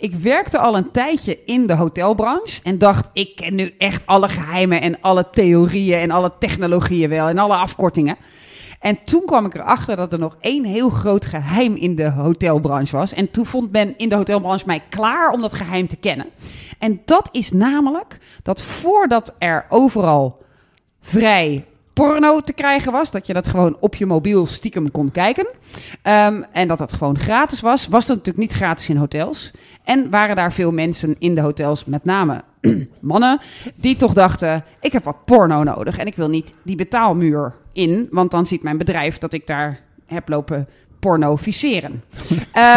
ik werkte al een tijdje in de hotelbranche en dacht, ik ken nu echt alle geheimen en alle theorieën en alle technologieën wel en alle afkortingen. En toen kwam ik erachter dat er nog één heel groot geheim in de hotelbranche was. En toen vond men in de hotelbranche mij klaar om dat geheim te kennen. En dat is namelijk dat voordat er overal vrij porno te krijgen was, dat je dat gewoon op je mobiel stiekem kon kijken, um, en dat dat gewoon gratis was, was dat natuurlijk niet gratis in hotels. En waren daar veel mensen in de hotels, met name mannen, die toch dachten: ik heb wat porno nodig en ik wil niet die betaalmuur in, want dan ziet mijn bedrijf dat ik daar heb lopen pornoficeren.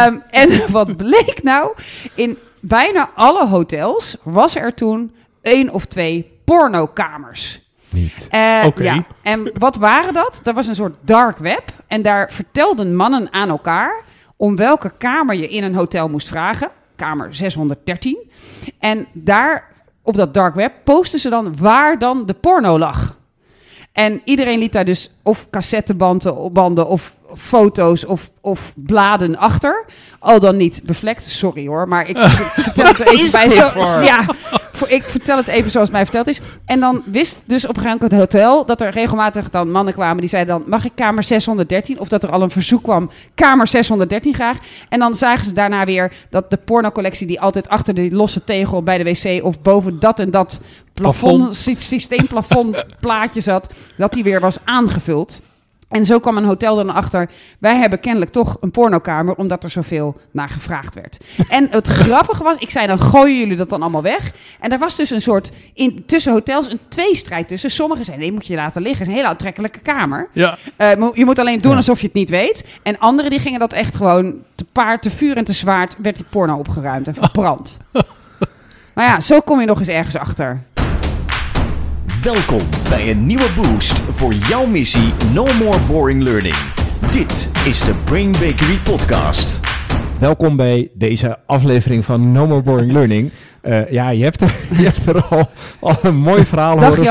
um, en wat bleek nou? In bijna alle hotels was er toen één of twee pornokamers. Niet. Uh, Oké. ja. En wat waren dat? Dat was een soort dark web. En daar vertelden mannen aan elkaar om welke kamer je in een hotel moest vragen. Kamer 613. En daar op dat dark web posten ze dan waar dan de porno lag. En iedereen liet daar dus of cassettebanden banden of foto's of, of bladen achter. Al dan niet bevlekt. Sorry hoor, maar ik, ik vertel het even bij. Zo, ja, voor, ik vertel het even zoals mij verteld is. En dan wist dus op een gegeven moment het hotel dat er regelmatig dan mannen kwamen die zeiden dan mag ik kamer 613 of dat er al een verzoek kwam kamer 613 graag. En dan zagen ze daarna weer dat de pornocollectie die altijd achter die losse tegel bij de wc of boven dat en dat plafond, systeemplafond plaatje zat, dat die weer was aangevuld. En zo kwam een hotel dan achter. Wij hebben kennelijk toch een pornokamer, omdat er zoveel naar gevraagd werd. En het grappige was, ik zei dan gooien jullie dat dan allemaal weg. En er was dus een soort in, tussen hotels een tweestrijd tussen. Sommigen zeiden nee, moet je laten liggen. Het is een hele aantrekkelijke kamer. Ja. Uh, je moet alleen doen alsof je het niet weet. En anderen die gingen dat echt gewoon te paard, te vuur en te zwaard werd die porno opgeruimd en verbrand. maar ja, zo kom je nog eens ergens achter. Welkom bij een nieuwe boost voor jouw missie No More Boring Learning. Dit is de Brain Bakery Podcast. Welkom bij deze aflevering van No More Boring Learning. Uh, ja, je hebt er, je hebt er al, al een mooi verhaal Dag horen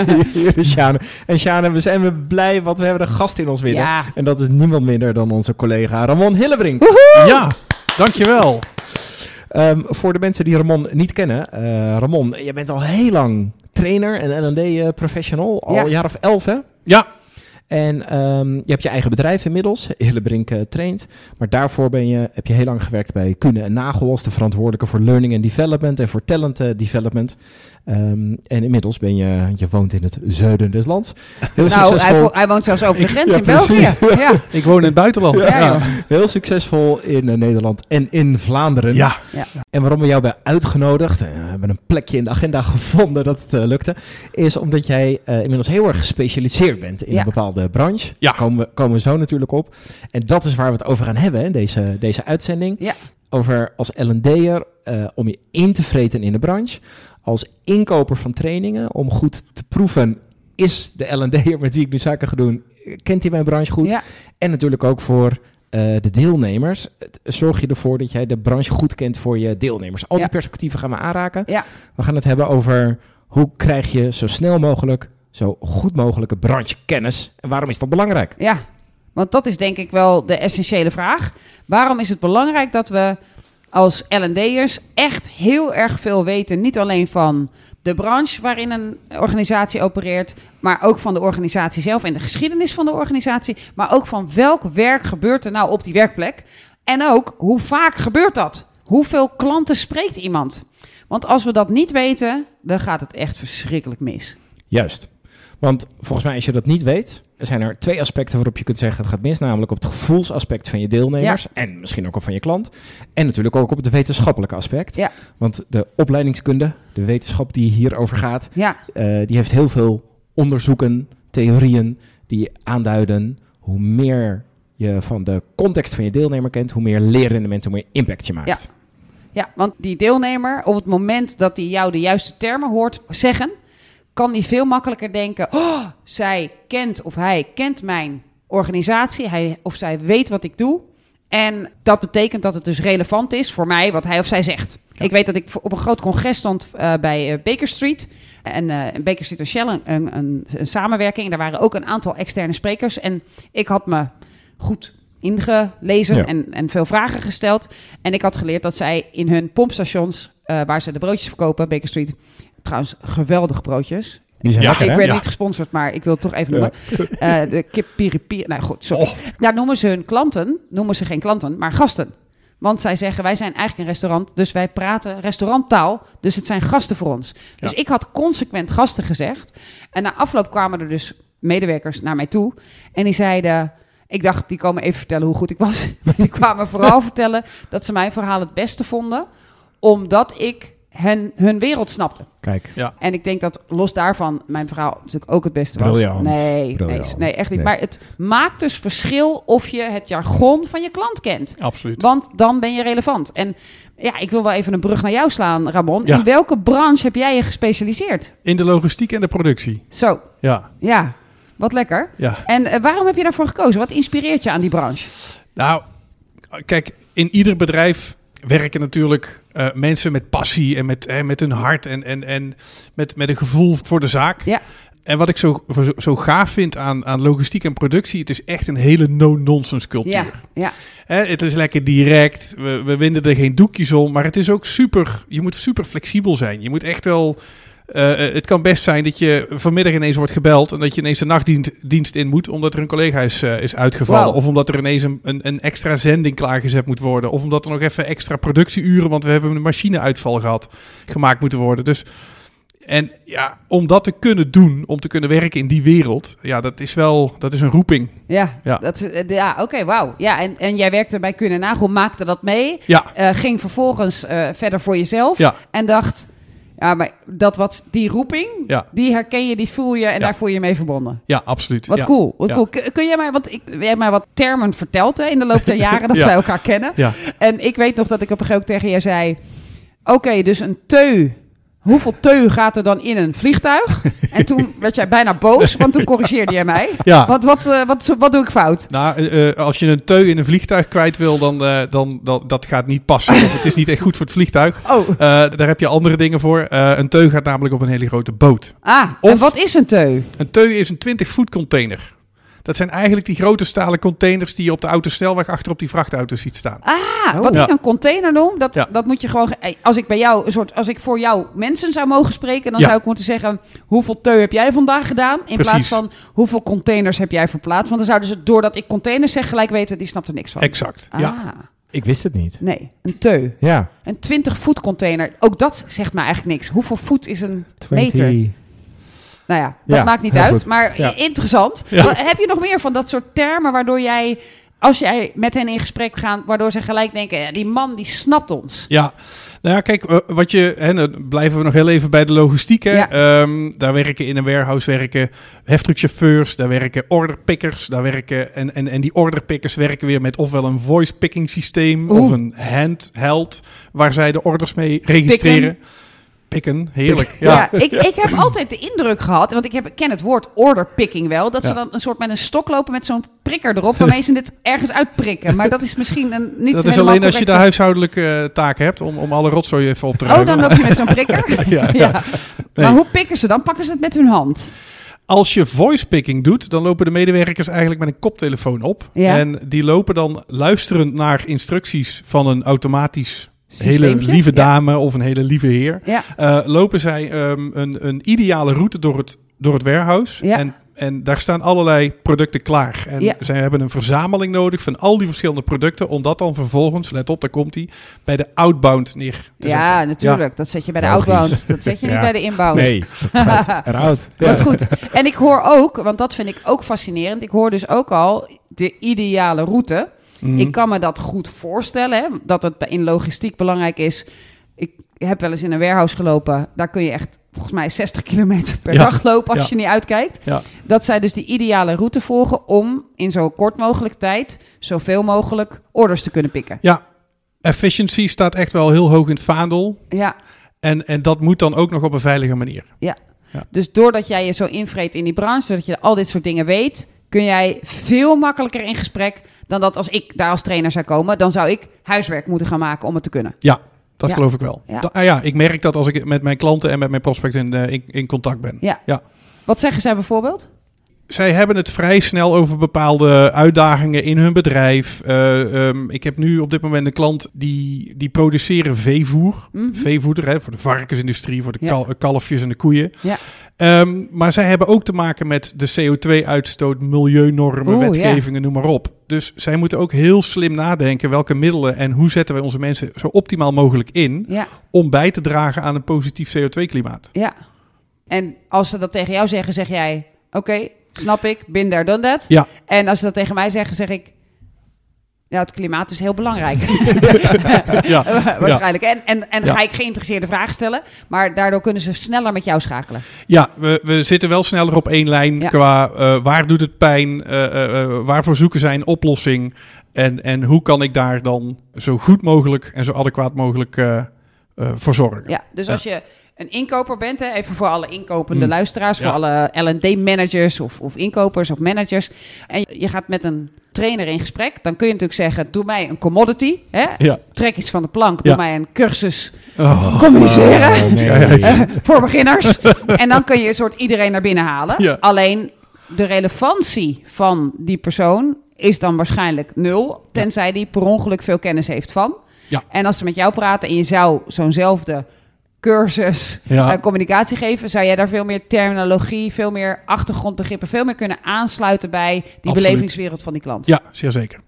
is Sjane. En Sjane, we zijn weer blij, want we hebben een gast in ons midden. Ja. En dat is niemand minder dan onze collega Ramon Hillebrink. Woehoe! Ja, dankjewel. Um, voor de mensen die Ramon niet kennen. Uh, Ramon, je bent al heel lang trainer en L&D-professional. Al Ja. een jaar of elf, hè? Ja, En ehm, je hebt je eigen bedrijf inmiddels, Hillebrink uh, traint. Maar daarvoor ben je, heb je heel lang gewerkt bij Kuhne en Nagel als de verantwoordelijke voor learning and development en voor talent uh, development. Um, en inmiddels ben je, je woont in het zuiden des lands. Heel nou, succesvol. hij, vo- hij woont zelfs over de grens Ja, in België. Ja. ik woon in het buitenland. Ja. Heel succesvol in uh, Nederland en in Vlaanderen. Ja. En waarom we jou hebben uitgenodigd, uh, we hebben een plekje in de agenda gevonden dat het uh, lukte, is omdat jij uh, inmiddels heel erg gespecialiseerd bent in Ja. een bepaalde branche. Ja. Komen we, komen we zo natuurlijk op. En dat is waar we het over gaan hebben, hè, deze, deze uitzending. Ja. Over als L&D'er uh, om je in te vreten in de branche. Als inkoper van trainingen, om goed te proeven, is de L&D'er met wie ik nu zaken ga doen, kent hij mijn branche goed? Ja. En natuurlijk ook voor uh, de deelnemers. Zorg je ervoor dat jij de branche goed kent voor je deelnemers. Al die Ja. perspectieven gaan we aanraken. Ja. We gaan het hebben over hoe krijg je zo snel mogelijk, zo goed mogelijke branchekennis. En waarom is dat belangrijk? Ja, want dat is denk ik wel de essentiële vraag. Waarom is het belangrijk dat we als L&D'ers echt heel erg veel weten, niet alleen van de branche waarin een organisatie opereert, maar ook van de organisatie zelf en de geschiedenis van de organisatie, maar ook van welk werk gebeurt er nou op die werkplek en ook hoe vaak gebeurt dat? Hoeveel klanten spreekt iemand? Want als we dat niet weten, dan gaat het echt verschrikkelijk mis. Juist. Want volgens mij, als je dat niet weet, zijn er twee aspecten waarop je kunt zeggen het gaat mis. Namelijk op het gevoelsaspect van je deelnemers Ja. en misschien ook op van je klant. En natuurlijk ook op het wetenschappelijke aspect. Ja. Want de opleidingskunde, de wetenschap die hierover gaat, Ja, uh, die heeft heel veel onderzoeken, theorieën die aanduiden hoe meer je van de context van je deelnemer kent, hoe meer leerrendement, hoe meer impact je maakt. Ja. Ja, want die deelnemer, op het moment dat hij jou de juiste termen hoort zeggen, kan die veel makkelijker denken: oh, zij kent of hij kent mijn organisatie, hij of zij weet wat ik doe. En dat betekent dat het dus relevant is voor mij wat hij of zij zegt. Ja. Ik weet dat ik op een groot congres stond uh, bij uh, Baker Street. En uh, Baker Street en Shell, een, een, samenwerking. Daar waren ook een aantal externe sprekers. En ik had me goed ingelezen Ja. en, en veel vragen gesteld. En ik had geleerd dat zij in hun pompstations, eh, waar ze de broodjes verkopen, Baker Street, trouwens geweldige broodjes. Die zijn Ja, lekker, ik hè? Ja. niet gesponsord, maar ik wil het toch even Ja. noemen. Eh, de kip piri piri. Nou goed, sorry. Oh. Daar noemen ze hun klanten, noemen ze geen klanten, maar gasten. Want zij zeggen, wij zijn eigenlijk een restaurant, dus wij praten restauranttaal. Dus het zijn gasten voor ons. Dus ik had consequent gasten gezegd. En na afloop kwamen er dus medewerkers naar mij toe. En die zeiden, ik dacht, die komen even vertellen hoe goed ik was. Maar die kwamen vooral vertellen dat ze mijn verhaal het beste vonden. Omdat ik hen, hun wereld snapte. Kijk. En ik denk dat los daarvan mijn verhaal natuurlijk ook het beste was. Briljant. Nee, nee, Briljant. nee, echt niet. Nee. Maar het maakt dus verschil of je het jargon van je klant kent. Absoluut. Want dan ben je relevant. En ja, ik wil wel even een brug naar jou slaan, Ramon. Ja. In welke branche heb jij je gespecialiseerd? In de logistiek en de productie. Zo, Ja, ja, wat lekker. ja. En eh, waarom heb je daarvoor gekozen? Wat inspireert je aan die branche? Nou, kijk, in ieder bedrijf werken natuurlijk eh, mensen met passie en met, met hun hart en, en, en met, met een gevoel voor de zaak. Ja. En wat ik zo, zo, zo gaaf vind aan, aan logistiek en productie, het is echt een hele no-nonsense cultuur. Ja, ja, Hè, het is lekker direct, we, we winden er geen doekjes om, maar het is ook super, je moet super flexibel zijn. Je moet echt wel, eh, eh, het kan best zijn dat je vanmiddag ineens wordt gebeld en dat je ineens de nachtdienst dienst in moet omdat er een collega is, eh, is uitgevallen. Of omdat er ineens een, een, een extra zending klaargezet moet worden. Of omdat er nog even extra productieuren, want we hebben een machineuitval gehad, gemaakt moeten worden. Dus... En ja, om dat te kunnen doen, om te kunnen werken in die wereld, ja, dat is wel, dat is een roeping. ja. Ja. Dat, ja oké, wauw. Ja, en, en jij werkte bij Kun en Nagel, maakte dat mee. Ja, ging vervolgens verder voor jezelf. ja, En dacht, ja, maar dat wat, die roeping, ja, die herken je, die voel je en Ja. daar voel je je mee verbonden. ja, absoluut. Wat ja. cool, wat cool. Kun, kun jij mij, want ik, jij mij wat termen verteld hè, in de loop der jaren dat wij elkaar kennen. Ja. En ik weet nog dat ik op een gegeven moment tegen je zei, oké, dus een teu. Hoeveel teu gaat er dan in een vliegtuig? En toen werd jij bijna boos, want toen corrigeerde jij mij. Ja. Wat, wat, eh, wat, wat doe ik fout? Nou, eh, eh, als je een teu in een vliegtuig kwijt wil, dan, eh, dan, dan dat gaat niet passen. Of het is niet echt goed voor het vliegtuig. Oh, daar heb je andere dingen voor. Een teu gaat namelijk op een hele grote boot. ah, en wat is een teu? Een teu is een 20 voet container. Dat zijn eigenlijk die grote stalen containers die je op de autosnelweg achter op die vrachtauto's ziet staan. Ah, wat Ja. ik een container noem, dat, Ja. dat moet je gewoon. Als ik bij jou een soort, als ik voor jou mensen zou mogen spreken, dan Ja. zou ik moeten zeggen: hoeveel teu heb jij vandaag gedaan? In Precies. plaats van hoeveel containers heb jij verplaatst? Want dan zouden ze, doordat ik containers zeg, gelijk weten, die snapt er niks van. Exact. ah, Ja. Ik wist het niet. nee, een teu. Ja. Een 20 voet container. Ook dat zegt me eigenlijk niks. Hoeveel voet is een meter? 20. Nou ja, dat Ja, maakt niet uit. goed. Maar Ja. interessant. Ja. Heb je nog meer van dat soort termen waardoor jij, als jij met hen in gesprek gaat, waardoor ze gelijk denken: die man die snapt ons. Ja, nou ja, kijk, eh, wat je, hè, dan blijven we nog heel even bij de logistiek. Hè. Ja. Ehm, daar werken in een warehouse werken heftruckchauffeurs, daar werken orderpickers, daar werken en, en, en die orderpickers werken weer met ofwel een voice picking systeem Oeh. of een handheld waar zij de orders mee registreren. Pikken, heerlijk. Ja, Ja. ik, ik heb altijd de indruk gehad, want ik, heb, ken het woord orderpicking wel, dat ze Ja. dan een soort met een stok lopen met zo'n prikker erop, waarmee ze dit ergens uitprikken. Maar dat is misschien een, niet Dat is alleen als je de huishoudelijke eh, taak hebt om, om alle rotzooi even op te Oh, ruimen. dan loop je met zo'n prikker? ja, ja. Nee. Maar hoe pikken ze dan? Pakken ze het met hun hand? Als je voice picking doet, dan lopen de medewerkers eigenlijk met een koptelefoon op. En die lopen dan luisterend naar instructies van een automatisch hele lieve Ja. dame of een hele lieve heer. Ja. Eh, lopen zij ehm, een, een ideale route door het, door het warehouse. Ja. En, en daar staan allerlei producten klaar. En Ja. zij hebben een verzameling nodig van al die verschillende producten. Om dat dan vervolgens, let op, daar komt hij, bij de outbound neer te Ja, zetten. natuurlijk. Dat zet je bij de Logisch. outbound. Dat zet je niet bij de inbound. Nee, eruit. Wat goed. En ik hoor ook, want dat vind ik ook fascinerend. Ik hoor dus ook al de ideale route. Mhm. Ik kan me dat goed voorstellen, hè, dat het in logistiek belangrijk is. Ik heb wel eens in een warehouse gelopen. Daar kun je echt, volgens mij, 60 kilometer per Ja. dag lopen als Ja. je niet uitkijkt. Ja. Dat zij dus die ideale route volgen om in zo kort mogelijk tijd zoveel mogelijk orders te kunnen pikken. Ja, efficiency staat echt wel heel hoog in het vaandel. Ja, En, en dat moet dan ook nog op een veilige manier. dus doordat jij je zo invreet in die branche, zodat je al dit soort dingen weet, kun jij veel makkelijker in gesprek dan dat als ik daar als trainer zou komen. Dan zou ik huiswerk moeten gaan maken om het te kunnen. Ja, dat Ja. geloof ik wel. Ja. Da- ah ja, ik merk dat als ik met mijn klanten en met mijn prospects in, eh, in, in contact ben. Ja. Ja. Wat zeggen zij bijvoorbeeld? zij hebben het vrij snel over bepaalde uitdagingen in hun bedrijf. Uh, um, ik heb nu op dit moment een klant die, die produceren veevoer. Mm -hmm. Veevoeder hè, voor de varkensindustrie, voor de kal kalfjes en de koeien. Ja. Um, maar zij hebben ook te maken met de CO2-uitstoot, milieunormen, Oeh, wetgevingen, ja. noem maar op. Dus zij moeten ook heel slim nadenken welke middelen en hoe zetten wij onze mensen zo optimaal mogelijk in ja. om bij te dragen aan een positief CO2-klimaat. Ja. En als ze dat tegen jou zeggen, zeg jij: Oké, okay, snap ik, bin daar, done that. Ja. En als ze dat tegen mij zeggen, zeg ik... Ja, het klimaat is heel belangrijk. ja, Waarschijnlijk. En, en, en ja. ga ik geïnteresseerde vragen stellen. Maar daardoor kunnen ze sneller met jou schakelen. Ja, we, we zitten wel sneller op één lijn Ja. qua uh, waar doet het pijn, uh, uh, waarvoor zoeken zij een oplossing en, en hoe kan ik daar dan zo goed mogelijk en zo adequaat mogelijk voor zorgen. Ja, dus als je een inkoper bent, hè, even voor alle inkopende Mm. luisteraars, voor alle L&D-managers of, of inkopers of managers, en je, gaat met een trainer in gesprek, dan kun je natuurlijk zeggen, doe mij een commodity, hè? Ja. trek iets van de plank, doe Ja. mij een cursus Oh. communiceren. Oh, nee. Eh, voor beginners. en dan kun je een soort iedereen naar binnen halen. Alleen de relevantie van die persoon is dan waarschijnlijk nul. Tenzij die per ongeluk veel kennis heeft van. Ja. En als ze met jou praten en je zou zo'nzelfde cursus Ja. communicatie geven, zou jij daar veel meer terminologie, veel meer achtergrondbegrippen, veel meer kunnen aansluiten bij die Absoluut. belevingswereld van die klant. Ja, zeer zeker.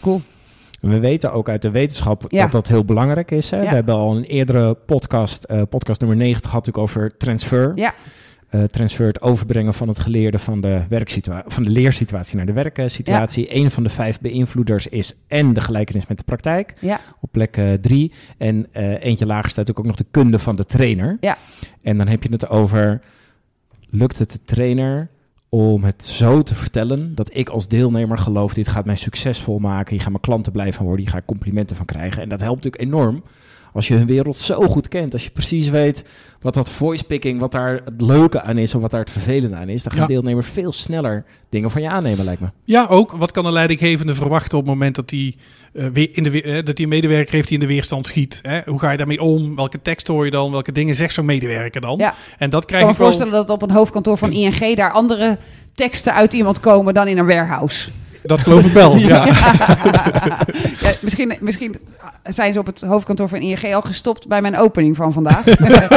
Cool. We weten ook uit de wetenschap Ja. dat dat heel belangrijk is. Hè? Ja. We hebben al een eerdere podcast, eh, podcast nummer 90, gehad natuurlijk over transfer. Ja. Eh, transfer, het overbrengen van het geleerde van de, werksitua- van de leersituatie naar de werksituatie. Een van de vijf beïnvloeders is en de gelijkenis met de praktijk Ja. op plek eh, drie. En eh, eentje lager staat ook nog de kunde van de trainer. Ja. En dan heb je het over, lukt het de trainer om het zo te vertellen dat ik als deelnemer geloof, dit gaat mij succesvol maken, hier gaan mijn klanten blij van worden, hier ga ik complimenten van krijgen. En dat helpt natuurlijk enorm als je hun wereld zo goed kent, als je precies weet wat dat voice picking, wat daar het leuke aan is of wat daar het vervelende aan is, dan gaan Ja. deelnemers veel sneller dingen van je aannemen, lijkt me. Ja, ook. Wat kan een leidinggevende verwachten op het moment dat hij eh, weer in de eh, dat hij een medewerker heeft die in de weerstand schiet? Hè? Hoe ga je daarmee om? Welke tekst hoor je dan? Welke dingen zegt zo'n medewerker dan? Ja. En dat Ik krijg kan me ik wel. voorstellen dat op een hoofdkantoor van ING daar andere teksten uit iemand komen dan in een warehouse. Dat geloof ik wel. ja. Ja, misschien, misschien zijn ze op het hoofdkantoor van ING al gestopt bij mijn opening van vandaag.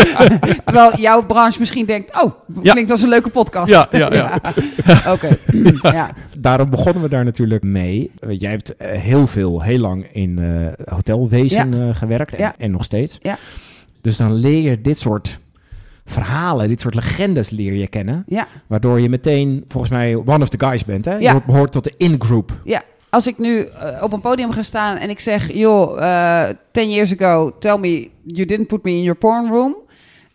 Terwijl jouw branche misschien denkt, oh, Ja. klinkt als een leuke podcast. Ja, ja, ja. Oké, ja. Daarom begonnen we daar natuurlijk mee. Eh, Jij hebt eh, heel veel, heel lang in eh, hotelwezen eh, gewerkt en, en nog steeds. Ja. Dus dan leer je dit soort verhalen, dit soort legendes leer je kennen. ja. Waardoor je meteen volgens mij one of the guys bent. Hè? Ja. Je behoort tot de in-group. Ja, als ik nu eh, op een podium ga staan en ik zeg, joh, eh 10 years ago, tell me you didn't put me in your porn room.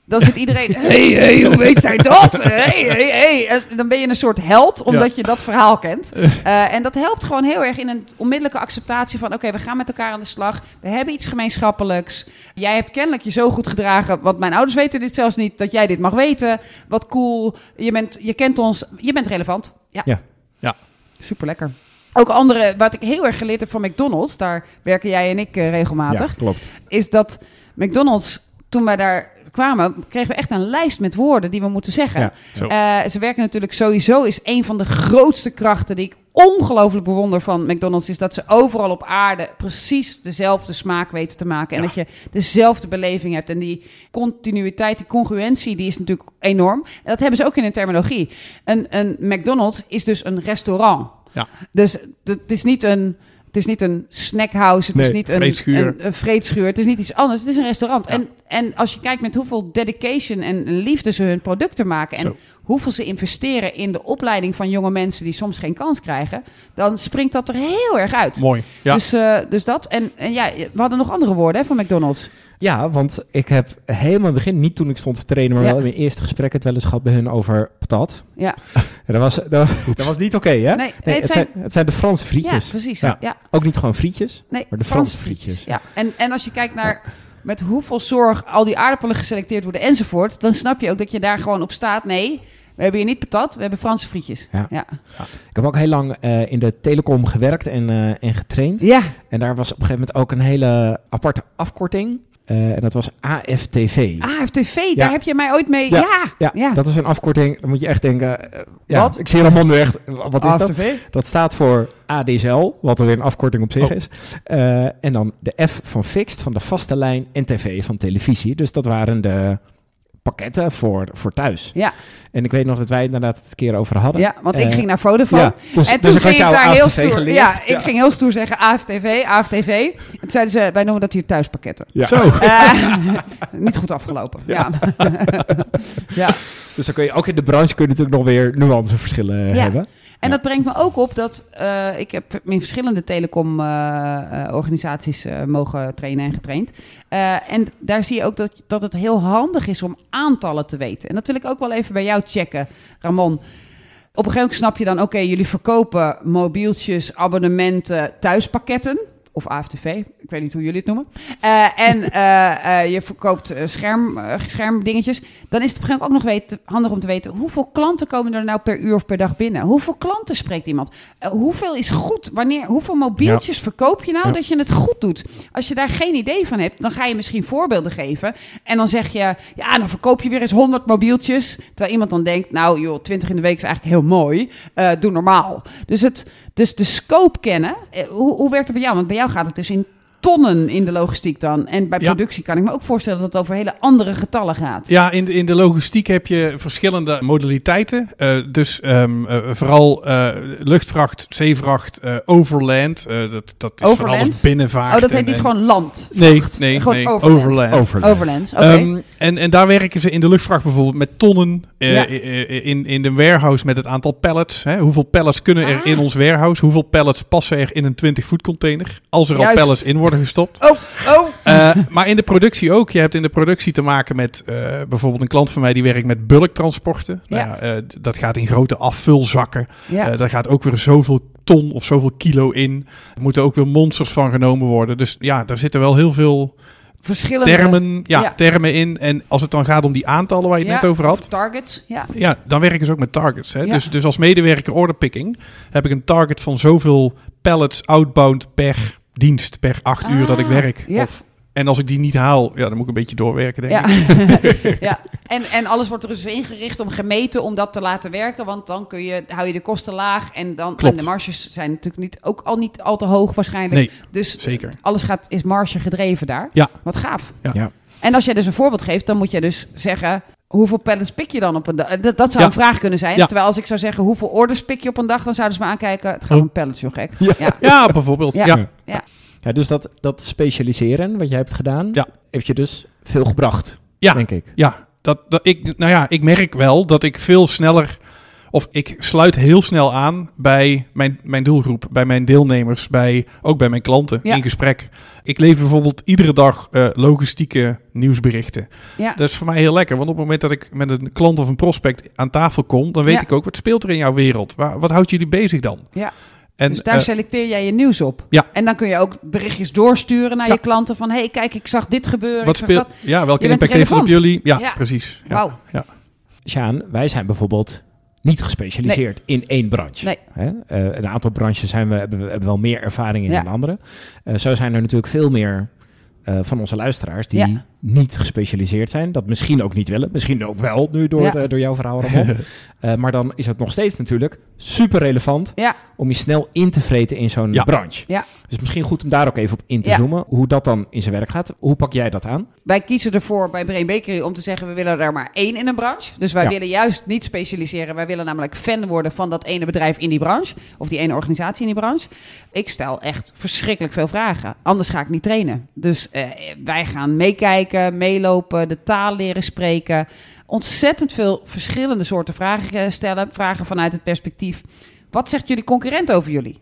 Dan zit iedereen, hey, hey, hoe weet zij dat? Hey, hey, hey. En Dan ben je een soort held, omdat je dat verhaal kent. Eh, en dat helpt gewoon heel erg in een onmiddellijke acceptatie van... oké, we gaan met elkaar aan de slag. We hebben iets gemeenschappelijks. Jij hebt kennelijk je zo goed gedragen... want mijn ouders weten dit zelfs niet, dat jij dit mag weten. Wat cool. Je, bent, je kent ons, je bent relevant. Ja. Ja. Ja. Super lekker. Ook andere, wat ik heel erg geleerd heb van McDonald's, daar werken jij en ik eh, regelmatig, Ja, klopt. is dat McDonald's, toen wij daar kwamen, kregen we echt een lijst met woorden die we moeten zeggen. Ja. Eh, ze werken natuurlijk sowieso, is een van de grootste krachten die ik ongelooflijk bewonder van McDonald's, is dat ze overal op aarde precies dezelfde smaak weten te maken. En Ja. dat je dezelfde beleving hebt. En die continuïteit, die congruentie, die is natuurlijk enorm. En dat hebben ze ook in hun terminologie. Een, een McDonald's is dus een restaurant. Ja. Dus het is niet een... Het is niet een snackhouse, het is niet een vreedschuur. een, een vreedschuur, het is niet iets anders, het is een restaurant. Ja. En, en als je kijkt met hoeveel dedication en liefde ze hun producten maken en Zo. hoeveel ze investeren in de opleiding van jonge mensen die soms geen kans krijgen, dan springt dat er heel erg uit. Mooi. Ja. Dus, eh, dus dat. En, en ja, we hadden nog andere woorden hè, van McDonald's. Ja, want ik heb helemaal in het begin, niet toen ik stond te trainen, maar Ja. wel in mijn eerste gesprek het wel eens gehad bij hun over patat. Ja. Ja, dat, was, dat, dat was niet oké, hè? Nee, nee, Nee, het het, zijn- het zijn de Franse Ja, frietjes. precies. Ja. Ja. Ook niet gewoon frietjes. Nee, Maar de Franse frietjes. Ja. En, en als je kijkt naar met hoeveel zorg al die aardappelen geselecteerd worden enzovoort, dan snap je ook dat je daar gewoon op staat. Nee, we hebben hier niet patat, we hebben Franse frietjes. Ja. Ja. Ik heb ook heel lang eh, in de telecom gewerkt en, eh, en getraind. Ja. En daar was op een gegeven moment ook een hele aparte afkorting. Eh, en dat was AFTV. AFTV, Ja. daar heb je mij ooit mee... Ja, Ja, ja, ja. dat is een afkorting. Dan moet je echt denken... eh, ja, Wat? Ik zie Ramon nu echt... Wat is dat? AFTV. Dat staat voor ADSL, wat er weer een afkorting op zich Oh. is. Eh, en dan de F van fixed, van de vaste lijn. En TV van televisie. Dus dat waren de pakketten voor, voor thuis. Ja. En ik weet nog dat wij het inderdaad het een keer over hadden. Ja, want ik Eh, ging naar Vodafone. Ja, dus, en dus toen ging ik daar heel stoer. geleerd. Ja, ik ging heel stoer zeggen AFTV, AFTV. En toen zeiden ze, wij noemen dat hier thuispakketten. Ja. Zo. Eh, niet goed afgelopen. Ja. ja. Dus dan kun je ook in de branche kun je natuurlijk nog weer nuanceverschillen Ja. hebben. En dat brengt me ook op dat eh, ik heb in verschillende telecom-organisaties eh, mogen trainen en getraind. Eh, en daar zie je ook dat, dat het heel handig is om aantallen te weten. En dat wil ik ook wel even bij jou checken, Ramon. Op een gegeven moment snap je dan, oké, jullie verkopen mobieltjes, abonnementen, thuispakketten. Of AFTV, ik weet niet hoe jullie het noemen. Eh, en eh, eh, je verkoopt scherm, schermdingetjes. Dan is het op een gegeven moment ook nog weten, handig om te weten... hoeveel klanten komen er nou per uur of per dag binnen? Hoeveel klanten spreekt iemand? Hoeveel is goed? Wanneer, hoeveel mobieltjes verkoop je nou Ja. dat je het goed doet? Als je daar geen idee van hebt, dan ga je misschien voorbeelden geven. En dan zeg je, ja, dan verkoop je weer eens 100 mobieltjes. Terwijl iemand dan denkt, nou joh, 20 in de week is eigenlijk heel mooi. Doe normaal. Dus, het, dus de scope kennen, hoe, hoe werkt het bij jou? Want bij jou gaat het dus in tonnen in de logistiek dan. En bij Ja. productie kan ik me ook voorstellen dat het over hele andere getallen gaat. Ja, in de, in de logistiek heb je verschillende modaliteiten. Eh, dus ehm, eh, vooral eh, luchtvracht, zeevracht, eh, overland. Eh, dat, dat is Overland? van alles binnenvaart. Oh, dat heet en- niet en- gewoon land. Nee, nee, Gewoon nee. overland. overland. Overland. Ehm, en, en daar werken ze in de luchtvracht bijvoorbeeld met tonnen. Ja. in, in de warehouse met het aantal pallets. Hè? Hoeveel pallets kunnen er Ah. in ons warehouse? Hoeveel pallets passen er in een 20-voet container? Als er al pallets in worden gestopt. Oh, oh. Eh, maar in de productie ook. Je hebt in de productie te maken met eh, bijvoorbeeld een klant van mij die werkt met bulktransporten. Nou Ja. eh, dat gaat in grote afvulzakken. Ja. Daar gaat ook weer zoveel ton of zoveel kilo in. Er moeten ook weer monsters van genomen worden. Dus ja, daar zitten wel heel veel Verschillende termen, ja, ja. termen in. En als het dan gaat om die aantallen waar je het Ja, net over had. targets. Ja. Ja, dan werken ze ook met targets. Hè? Ja. Dus, dus als medewerker orderpicking heb ik een target van zoveel pallets outbound per dienst, per acht uur dat ik Ah, werk. ja. Of, en als ik die niet haal, ja, dan moet ik een beetje doorwerken, denk Ja. ik. ja. En, en alles wordt er dus ingericht om gemeten om dat te laten werken. Want dan kun je, hou je de kosten laag. En, dan, en de marges zijn natuurlijk niet, ook al niet al te hoog waarschijnlijk. Nee, dus zeker. alles gaat, is marge gedreven daar. Ja. Wat gaaf. Ja. Ja. En als jij dus een voorbeeld geeft, dan moet je dus zeggen... Hoeveel pallets pik je dan op een dag? Dat, dat zou Ja. een vraag kunnen zijn. Ja. Terwijl als ik zou zeggen, hoeveel orders pik je op een dag... dan zouden ze me aankijken, het gaat Oh. om pallets, joh gek. Ja. Ja. Ja, bijvoorbeeld. Ja. Ja. Ja. Ja, dus dat, dat specialiseren, wat jij hebt gedaan, Ja. heeft je dus veel gebracht, Ja. denk ik. Ja, dat, dat ik, nou ja, ik merk wel dat ik veel sneller, of ik sluit heel snel aan bij mijn, mijn doelgroep, bij mijn deelnemers, bij, ook bij mijn klanten Ja. in gesprek. Ik leef bijvoorbeeld iedere dag eh, logistieke nieuwsberichten. Ja. Dat is voor mij heel lekker, want op het moment dat ik met een klant of een prospect aan tafel kom, dan weet Ja. ik ook wat speelt er in jouw wereld. Waar, wat houdt jullie bezig dan? Ja. En, dus daar eh, selecteer jij je nieuws op. Ja. En dan kun je ook berichtjes doorsturen naar Ja. je klanten van... hé, hey, kijk, ik zag dit gebeuren. wat speelt? Ja, welke Je impact heeft het op jullie? Ja, Ja. precies. Ja. Wauw. Ja. Sjaan, wij zijn bijvoorbeeld niet gespecialiseerd in één branche. Nee. Hè? Eh, een aantal branches zijn we, hebben, we hebben wel meer ervaring in Ja. dan andere. Eh, zo zijn er natuurlijk veel meer eh, van onze luisteraars die Ja. Niet gespecialiseerd zijn. Dat misschien ook niet willen. Misschien ook wel nu door, Ja. de- door jouw verhaal. Eh, maar dan is het nog steeds natuurlijk super relevant Ja. om je snel in te vreten in zo'n Ja. branche. Ja. Dus misschien goed om daar ook even op in te zoomen. Hoe dat dan in zijn werk gaat. Hoe pak jij dat aan? Wij kiezen ervoor bij Brain Bakery om te zeggen... we willen er maar één in een branche. Dus wij willen juist niet specialiseren. Wij willen namelijk fan worden van dat ene bedrijf in die branche. Of die ene organisatie in die branche. Ik stel echt verschrikkelijk veel vragen. Anders ga ik niet trainen. Dus eh, wij gaan meekijken, meelopen, de taal leren spreken. Ontzettend veel verschillende soorten vragen eh, stellen. Vragen vanuit het perspectief... wat zegt jullie concurrent over jullie?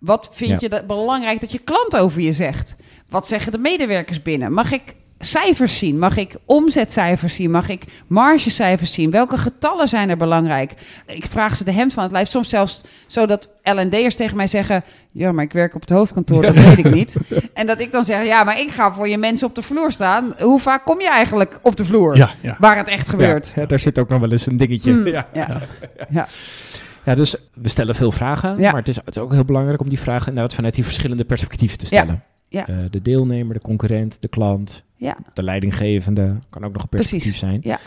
Wat vind Ja. je dat belangrijk dat je klant over je zegt? Wat zeggen de medewerkers binnen? Mag ik cijfers zien? Mag ik omzetcijfers zien? Mag ik margecijfers zien? Welke getallen zijn er belangrijk? Ik vraag ze de hemd van het lijf. Soms zelfs zodat L&D'ers tegen mij zeggen... ja, maar ik werk op het hoofdkantoor, dat weet ik niet. En dat ik dan zeg, ja, maar ik ga voor je mensen op de vloer staan. Hoe vaak kom je eigenlijk op de vloer? Ja, ja. Waar het echt gebeurt. Ja, daar zit ook nog wel eens een dingetje. Hmm, Ja. ja. Dus we stellen veel vragen. Maar het is, het is ook heel belangrijk om die vragen inderdaad vanuit die verschillende perspectieven te stellen. Ja. Eh, de deelnemer, de concurrent, de klant, Ja. De leidinggevende kan ook nog een perspectief Precies, zijn. ja.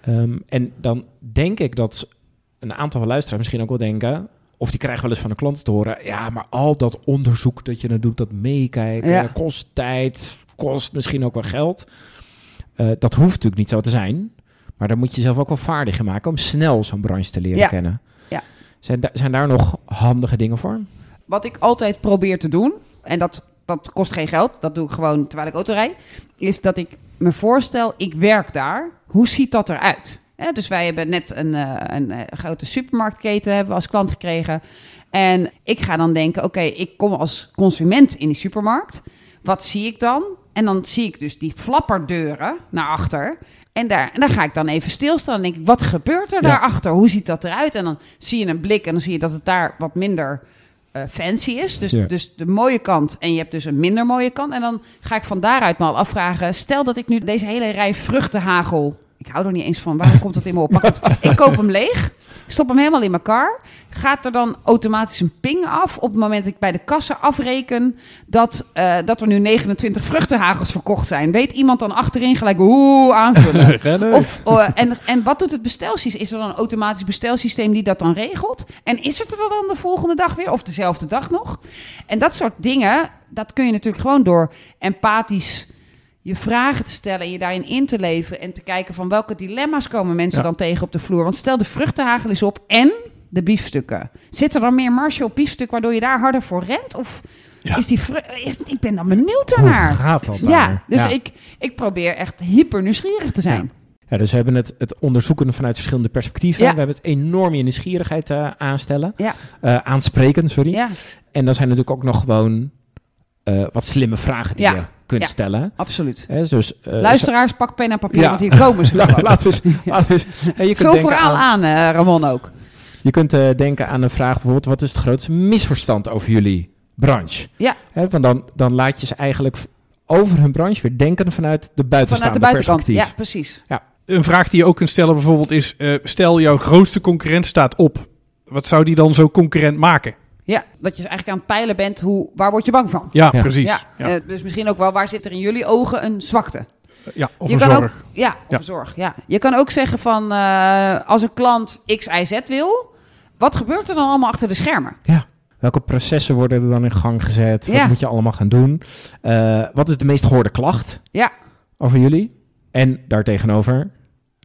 Ehm, en dan denk ik dat een aantal van luisteraars misschien ook wel denken... of die krijgen wel eens van de klanten te horen... ja, maar al dat onderzoek dat je dan doet, dat meekijken... Ja. kost tijd, kost misschien ook wel geld. Eh, dat hoeft natuurlijk niet zo te zijn. Maar daar moet je jezelf ook wel vaardig in maken... om snel zo'n branche te leren Ja. kennen. Ja. Zijn, da- zijn daar nog handige dingen voor? Wat ik altijd probeer te doen, en dat, dat kost geen geld, dat doe ik gewoon terwijl ik auto rijd, is dat ik me voorstel, ik werk daar. Hoe ziet dat eruit? Dus wij hebben net een, eh, een, eh, grote supermarktketen hebben we als klant gekregen. En ik ga dan denken, oké, ik kom als consument in die supermarkt. Wat zie ik dan? En dan zie ik dus die flapperdeuren naar achter. En daar, en daar ga ik dan even stilstaan en denk ik, wat gebeurt er Ja. daarachter? Hoe ziet dat eruit? En dan zie je een blik en dan zie je dat het daar wat minder eh, fancy is. Dus, Ja. dus de mooie kant en je hebt dus een minder mooie kant. En dan ga ik van daaruit me al afvragen, stel dat ik nu deze hele rij vruchtenhagel... Ik hou er niet eens van. Waarom komt dat in me op? Ik koop hem leeg. Stop hem helemaal in mijn kar. Gaat er dan automatisch een ping af op het moment dat ik bij de kassa afreken dat, eh, dat er nu 29 vruchtenhagels verkocht zijn? Weet iemand dan achterin gelijk hoe aanvullen? Of, eh, en, en wat doet het bestelsysteem? Is er dan een automatisch bestelsysteem die dat dan regelt? En is het er dan de volgende dag weer of dezelfde dag nog? En dat soort dingen, dat kun je natuurlijk gewoon door empathisch je vragen te stellen en je daarin in te leven en te kijken van welke dilemma's komen mensen Ja. dan tegen op de vloer. Want stel de vruchtenhagel is op en de biefstukken. Zit er dan meer marge op biefstuk waardoor je daar harder voor rent? Of Ja. is die vru- Ik ben dan benieuwd Hoe daarnaar. gaat dat daar? Ja, dus Ja. Ik, ik probeer echt hyper nieuwsgierig te zijn. Ja, dus we hebben het, het onderzoeken vanuit verschillende perspectieven. Ja. We hebben het enorm je nieuwsgierigheid eh, aanstellen. Ja. Eh, aanspreken, sorry. Ja, En dan zijn er natuurlijk ook nog gewoon eh, wat slimme vragen die Ja. je kunt Ja. stellen. absoluut. Hè, dus, eh, Luisteraars, pak pen en papier, Ja. want hier komen ze. La- gewoon. laten we eens, laten we eens- hè, je kunt Vul denken verhaal aan, eh, Ramon ook. Je kunt eh, denken aan een vraag bijvoorbeeld... wat is het grootste misverstand over jullie branche? Ja. Hè, want dan, dan laat je ze eigenlijk over hun branche weer denken vanuit de Vanuit buitenstaande de buitenkant. perspectief. Ja, precies. Een vraag die je ook kunt stellen bijvoorbeeld is... eh, stel jouw grootste concurrent staat op. Wat zou die dan zo concurrent maken? Ja, dat je eigenlijk aan het peilen bent, hoe, waar word je bang van? Ja, Ja. precies. Ja, Ja, eh, dus misschien ook wel, waar zit er in jullie ogen een zwakte? Ja, of je een kan zorg. Ook, ja, of Ja. een zorg. Ja. Je kan ook zeggen van, eh, als een klant X, Y, Z wil, wat gebeurt er dan allemaal achter de schermen? Welke processen worden er dan in gang gezet? Wat Ja. moet je allemaal gaan doen? Eh, wat is de meest gehoorde klacht Ja, over jullie? En daartegenover,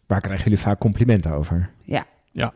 waar krijgen jullie vaak complimenten over? ja. Ja.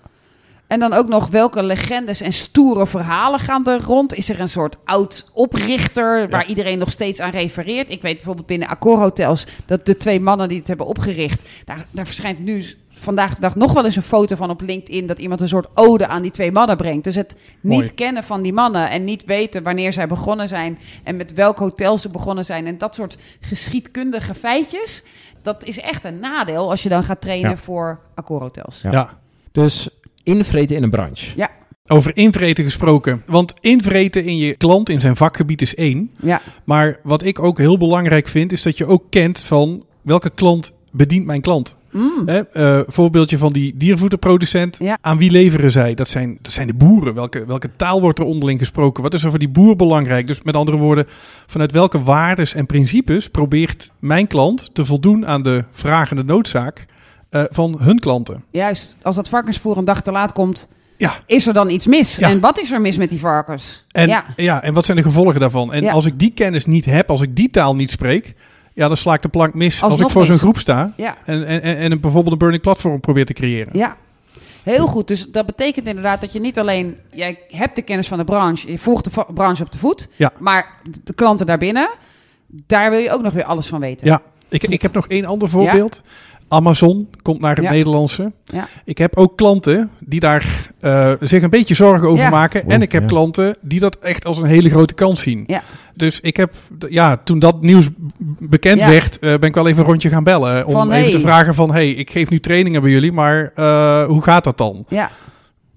En dan ook nog welke legendes en stoere verhalen gaan er rond? Is er een soort oud oprichter waar iedereen nog steeds aan refereert? Ik weet bijvoorbeeld binnen Accor Hotels dat de twee mannen die het hebben opgericht, daar, daar verschijnt nu vandaag de dag nog wel eens een foto van op LinkedIn dat iemand een soort ode aan die twee mannen brengt. Dus het niet Mooi. kennen van die mannen en niet weten wanneer zij begonnen zijn en met welk hotel ze begonnen zijn en dat soort geschiedkundige feitjes. Dat is echt een nadeel als je dan gaat trainen Ja. voor Accor Hotels. Ja. Ja. Dus invreten in een branche. Over invreten gesproken. Want invreten in je klant in zijn vakgebied is één. Ja, Maar wat ik ook heel belangrijk vind, is dat je ook kent van welke klant bedient mijn klant. Mm. Hè, eh, voorbeeldje van die diervoederproducent. Ja. Aan wie leveren zij? Dat zijn, dat zijn de boeren. Welke, welke taal wordt er onderling gesproken? Wat is er voor die boer belangrijk? Dus met andere woorden, vanuit welke waardes en principes probeert mijn klant te voldoen aan de vraag en de noodzaak eh, van hun klanten? Juist, als dat varkensvoer een dag te laat komt, Ja. is er dan iets mis? Ja. En wat is er mis met die varkens? En, ja, ja. en wat zijn de gevolgen daarvan? En als ik die kennis niet heb, als ik die taal niet spreek, ja, dan sla ik de plank mis als ik voor zo'n groep sta en, en, en een, bijvoorbeeld een burning platform probeer te creëren. ja. Heel goed, dus dat betekent inderdaad dat je niet alleen... Jij hebt de kennis van de branche, je volgt de branche op de voet. Ja. Maar de klanten daarbinnen, daar wil je ook nog weer alles van weten. Ja, ik, ik heb nog één ander voorbeeld. Amazon komt naar het Ja. Nederlandse. Ja. Ik heb ook klanten die daar eh, zich een beetje zorgen over Ja. maken. En ik heb ja. klanten die dat echt als een hele grote kans zien. Ja. Dus ik heb, ja, toen dat nieuws bekend Ja. werd, eh, ben ik wel even een rondje gaan bellen. eh, Om Van, even hey. te vragen van, hey, ik geef nu trainingen bij jullie, maar eh, hoe gaat dat dan? Ja.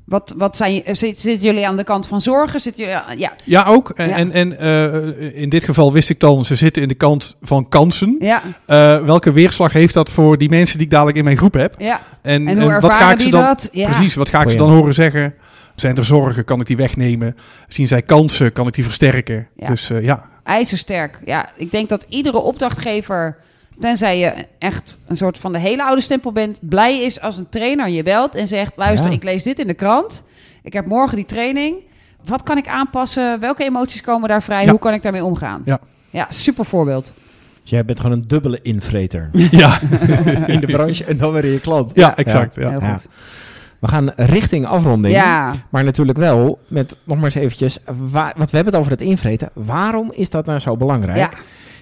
Wat, wat zijn, je- zit- zitten jullie aan de kant van zorgen? Zitten jullie, aan- ja, Ja, ook. En, Ja. en, en eh, in dit geval wist ik dan, ze zitten in de kant van kansen. ja, Eh, welke weerslag heeft dat voor die mensen die ik dadelijk in mijn groep heb? ja. En, En hoe wat ga ik ze dan, dat? Ja. Precies, wat ga ik ze dan horen zeggen? Zijn er zorgen? Kan ik die wegnemen? Zien zij kansen? Kan ik die versterken? Ja. Dus eh, ja, IJzersterk. Ja, ik denk dat iedere opdrachtgever tenzij je echt een soort van de hele oude stempel bent, blij is als een trainer je belt en zegt: luister, Ja. ik lees dit in de krant. Ik heb morgen die training. Wat kan ik aanpassen? Welke emoties komen daar vrij? Ja. Hoe kan ik daarmee omgaan? Ja. Ja, super voorbeeld. Dus jij bent gewoon een dubbele invreter Ja, in de branche en dan weer in je klant. ja exact. Ja. Heel Ja. goed. We gaan richting afronding. Ja, Maar natuurlijk wel met, nog maar eens eventjes, waar, want we hebben het over het invreten. Waarom is dat nou zo belangrijk? ja.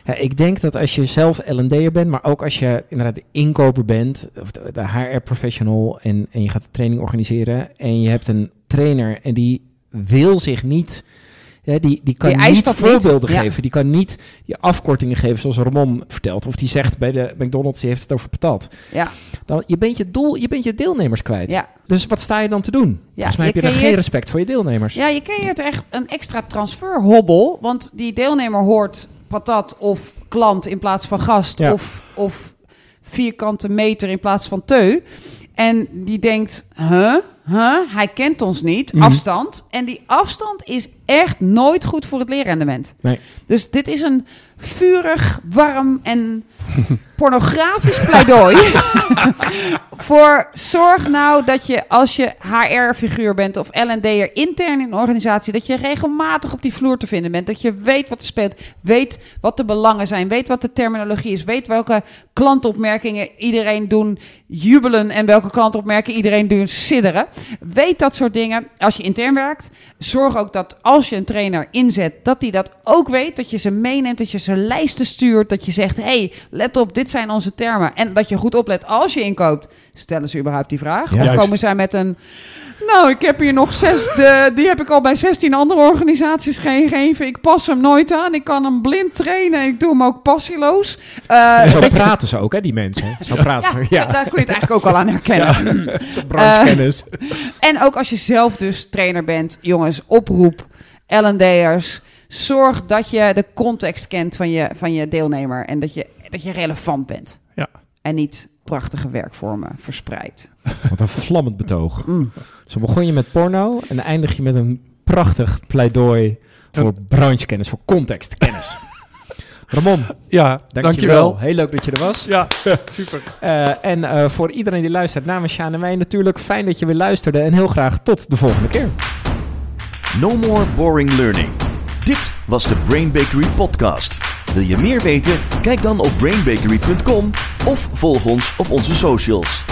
Ja, ik denk dat als je zelf L&D'er bent, maar ook als je inderdaad de inkoper bent, of de, de HR-professional, en, en je gaat de training organiseren, en je hebt een trainer en die wil zich niet, ja, die, die kan Die niet voorbeelden Ja. geven, die kan niet je afkortingen geven zoals Ramon vertelt, of die zegt bij de McDonald's, die heeft het over patat. Ja. Dan, je bent je doel, je bent je deelnemers kwijt. Ja. Dus wat sta je dan te doen? Volgens mij je heb je dan geen respect voor je deelnemers. Ja, je creëert echt een extra transferhobbel. Want die deelnemer hoort patat of klant in plaats van gast. Ja. Of, of vierkante meter in plaats van teu. En die denkt, huh? Huh? Hij kent ons niet. Mhm. Afstand. En die afstand is echt nooit goed voor het leerrendement. Nee. Dus dit is een vurig, warm en pornografisch pleidooi. voor zorg nou dat je als je HR-figuur bent of L&D'er intern in een organisatie, dat je regelmatig op die vloer te vinden bent. Dat je weet wat er speelt, weet wat de belangen zijn, weet wat de terminologie is, weet welke klantopmerkingen iedereen doen jubelen en welke klantopmerkingen iedereen doen sidderen. Weet dat soort dingen. Als je intern werkt, zorg ook dat als je een trainer inzet, dat die dat ook weet. Dat je ze meeneemt, dat je ze lijsten stuurt, dat je zegt, hey, let op, dit zijn onze termen. En dat je goed oplet als je inkoopt. Stellen ze überhaupt die vraag? Ja. Of komen zij met een... Nou, ik heb hier nog zes, de, die heb ik al bij 16 andere organisaties gegeven. Ik pas hem nooit aan. Ik kan hem blind trainen. Ik doe hem ook passieloos. Eh, En zo praten ze ook, hè, die mensen. Zo praten ja, ze. Ja, daar kun je het eigenlijk ook al aan herkennen. Zo'n branchekennis. En ook als je zelf dus trainer bent, jongens, oproep, L&D'ers. Zorg dat je de context kent van je, van je deelnemer en dat je, dat je relevant bent. Ja. En niet prachtige werkvormen verspreid. Wat een vlammend betoog. Mm. Zo begon je met porno en eindig je met een prachtig pleidooi voor branchekennis, voor contextkennis. Ramon, Ja, dankjewel. dankjewel. Heel leuk dat je er was. Ja, super. Eh, en eh, voor iedereen die luistert, namens Sjaan en mij natuurlijk, fijn dat je weer luisterde. En heel graag tot de volgende keer. No more boring learning. Dit was de Brain Bakery podcast. Wil je meer weten? Kijk dan op brainbakery.com of volg ons op onze socials.